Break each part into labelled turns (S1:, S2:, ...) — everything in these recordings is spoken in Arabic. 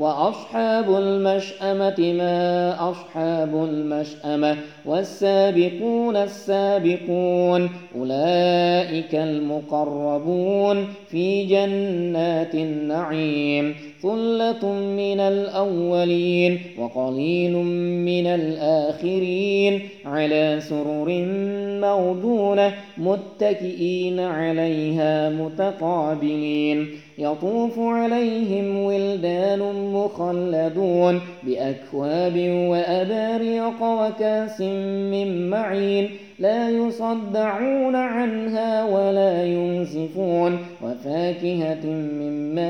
S1: وأصحاب المشأمة ما أصحاب المشأمة والسابقون السابقون أولئك المقربون في جنات النعيم ثلة من الأولين وقليل من الآخرين على سرر موضونة متكئين عليها متقابلين يطوف عليهم ولدان مخلدون بأكواب وأباريق وكاس من معين لا يصدعون عنها ولا ينزفون وفاكهة مما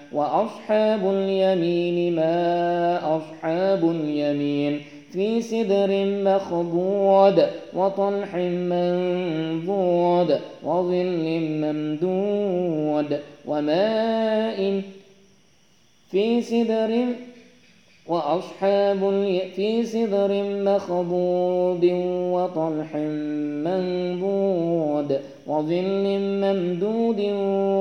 S1: وأصحاب اليمين ما أصحاب اليمين في سدر مخضود وطلح منضود وظل ممدود وماء في سدر وأصحاب في سدر مخضود وطلح منضود وظل ممدود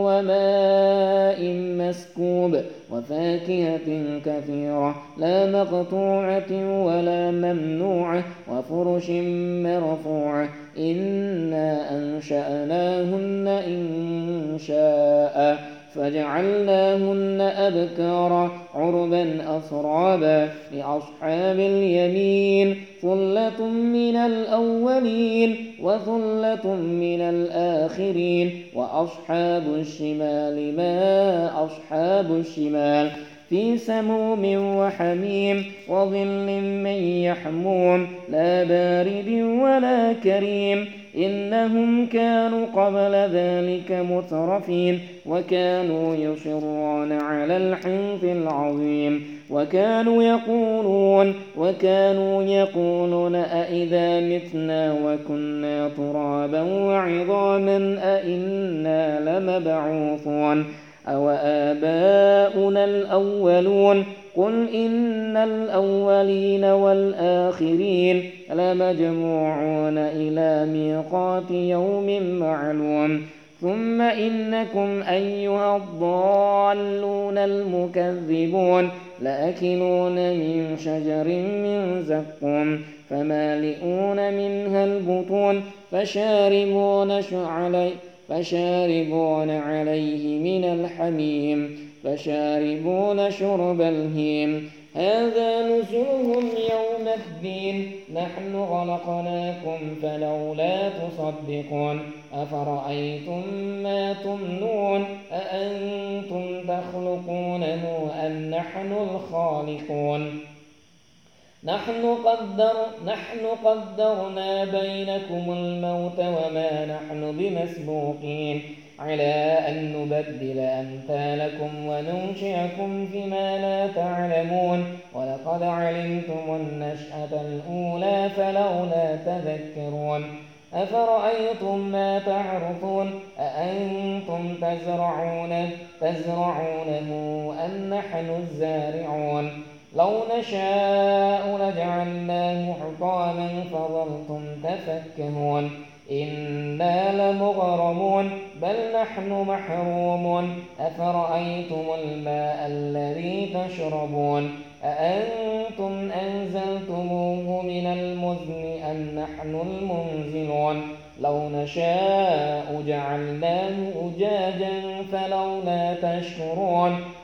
S1: وماء مسكوب وفاكهة كثيرة لا مقطوعة ولا ممنوعة وفرش مرفوعة إنا أنشأناهن إن شاء فجعلناهن أبكارا عربا أسرابا لأصحاب اليمين ثلة من الأولين وثلة من الآخرين وأصحاب الشمال ما أصحاب الشمال. في سموم وحميم وظل من يحموم لا بارد ولا كريم إنهم كانوا قبل ذلك مترفين وكانوا يصرون على الحنث العظيم وكانوا يقولون وكانوا يقولون أئذا متنا وكنا ترابا وعظاما أئنا لمبعوثون أو آباؤنا الأولون قل إن الأولين والآخرين لمجموعون إلى ميقات يوم معلوم ثم إنكم أيها الضالون المكذبون لأكلون من شجر من زقوم فمالئون منها البطون فشاربون عليه فشاربون عليه من الحميم فشاربون شرب الهيم. هذا نزلهم يوم الدين. نحن خلقناكم فلولا تصدقون. أفرأيتم ما تمنون؟ أأنتم تخلقونه أم نحن الخالقون؟ نحن قدر نحن قدرنا بينكم الموت وما نحن بمسبوقين. على أن نبدل أمثالكم وننشئكم فيما لا تعلمون. ولقد علمتم النشأة الأولى فلولا تذكرون. أفرأيتم ما تعرفون؟ أأنتم تزرعون تزرعونه أم نحن الزارعون؟ لو نشاء لجعلناه حطاما فظلتم تفكهون. إنا لمغرمون بل نحن محرومون. أفرأيتم الماء الذي تشربون؟ أأنتم أنزلتموه من المزن أم نحن المنزلون؟ لو نشاء جعلناه أجاجا فلولا تشكرون.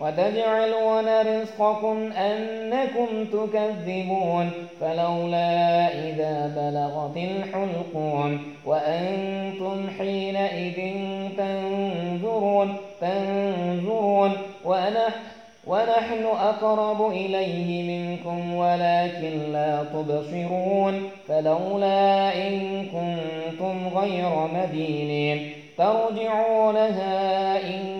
S1: وتجعلون رزقكم أنكم تكذبون فلولا إذا بلغت الحلقون وأنتم حينئذ تنظرون تنظرون ونحن ونحن أقرب إليه منكم ولكن لا تبصرون فلولا إن كنتم غير مدينين. ترجعونها إن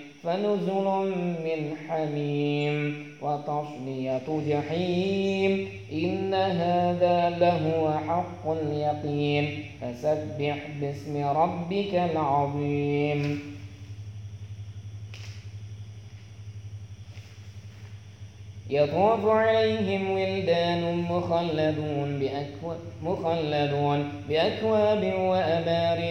S1: فنزل من حميم وتصلية جحيم إن هذا لهو حق اليقين. فسبح باسم ربك العظيم. يطوف عليهم ولدان مخلدون بأكواب, مخلدون بأكواب وأباريق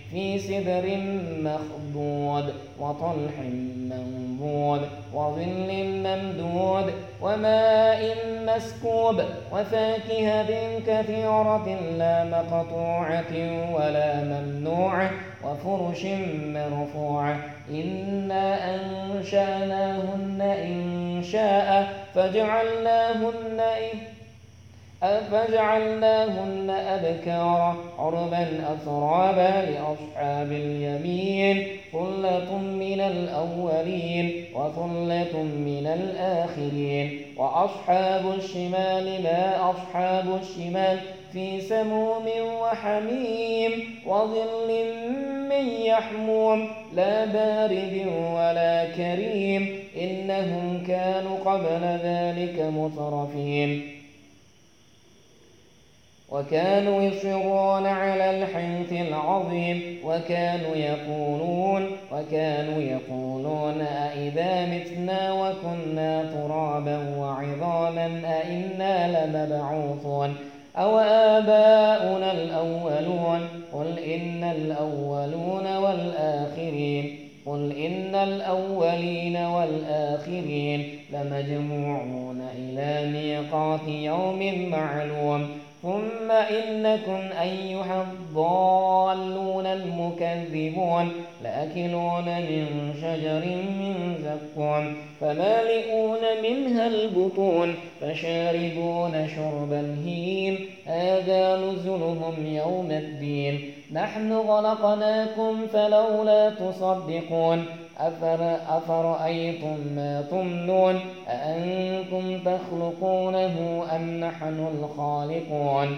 S1: في سدر مخضود وطلح منضود وظل ممدود وماء مسكوب وفاكهة كثيرة لا مقطوعة ولا ممنوعة وفرش مرفوعة إنا أنشأناهن إن شاء فجعلناهن إن فجعلناهن أبكارا عربا أترابا لأصحاب اليمين ثلة من الأولين وثلة من الآخرين. وأصحاب الشمال ما أصحاب الشمال في سموم وحميم وظل من يحموم لا بارد ولا كريم. إنهم كانوا قبل ذلك مترفين. وكانوا يصرون على الحنث العظيم وكانوا يقولون وكانوا يقولون أئذا متنا وكنا ترابا وعظاما أئنا لمبعوثون أو آباؤنا الأولون قل إن الأولون والآخرين قل إن الأولين والآخرين لمجموعون إلى ميقات يوم معلوم ثم إنكم أيها الضالون المكذبون لأكلون من شجر من زقوم فمالئون منها البطون فشاربون شرب الهيم. هذا نزلهم يوم الدين. نحن غلقناكم فلولا تصدقون. أفر أفرأيتم ما تمنون؟ أأنتم تخلقونه أم نحن الخالقون؟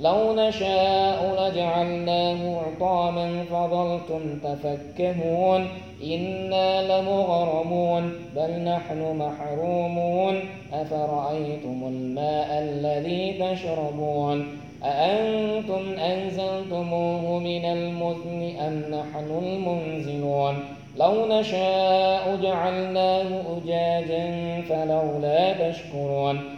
S1: لو نشاء لجعلناه عطاما فظلتم تفكهون إنا لمغرمون بل نحن محرومون أفرأيتم الماء الذي تشربون أأنتم أنزلتموه من المزن أم نحن المنزلون لو نشاء جعلناه أجاجا فلولا تشكرون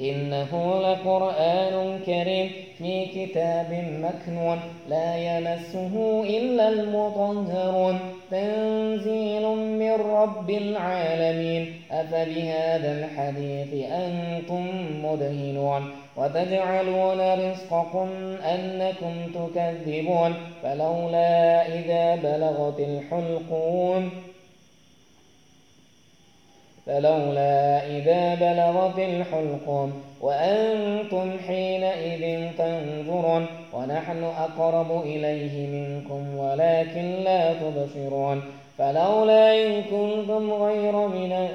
S1: إنه لقرآن كريم في كتاب مكنون لا يمسه إلا المطهرون. تنزيل من رب العالمين. أفبهذا الحديث أنتم مدهنون. وتجعلون رزقكم أنكم تكذبون. فلولا إذا بلغت الحلقون فلولا إذا بلغت الحلقوم وأنتم حينئذ تنظرون ونحن أقرب إليه منكم ولكن لا تبصرون فلولا إن كنتم غير من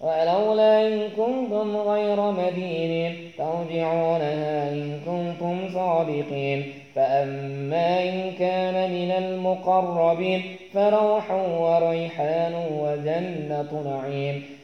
S1: ولولا إن كنتم غير مدينين ترجعونها إن كنتم صادقين فأما إن كان من المقربين فروح وريحان وجنة نعيم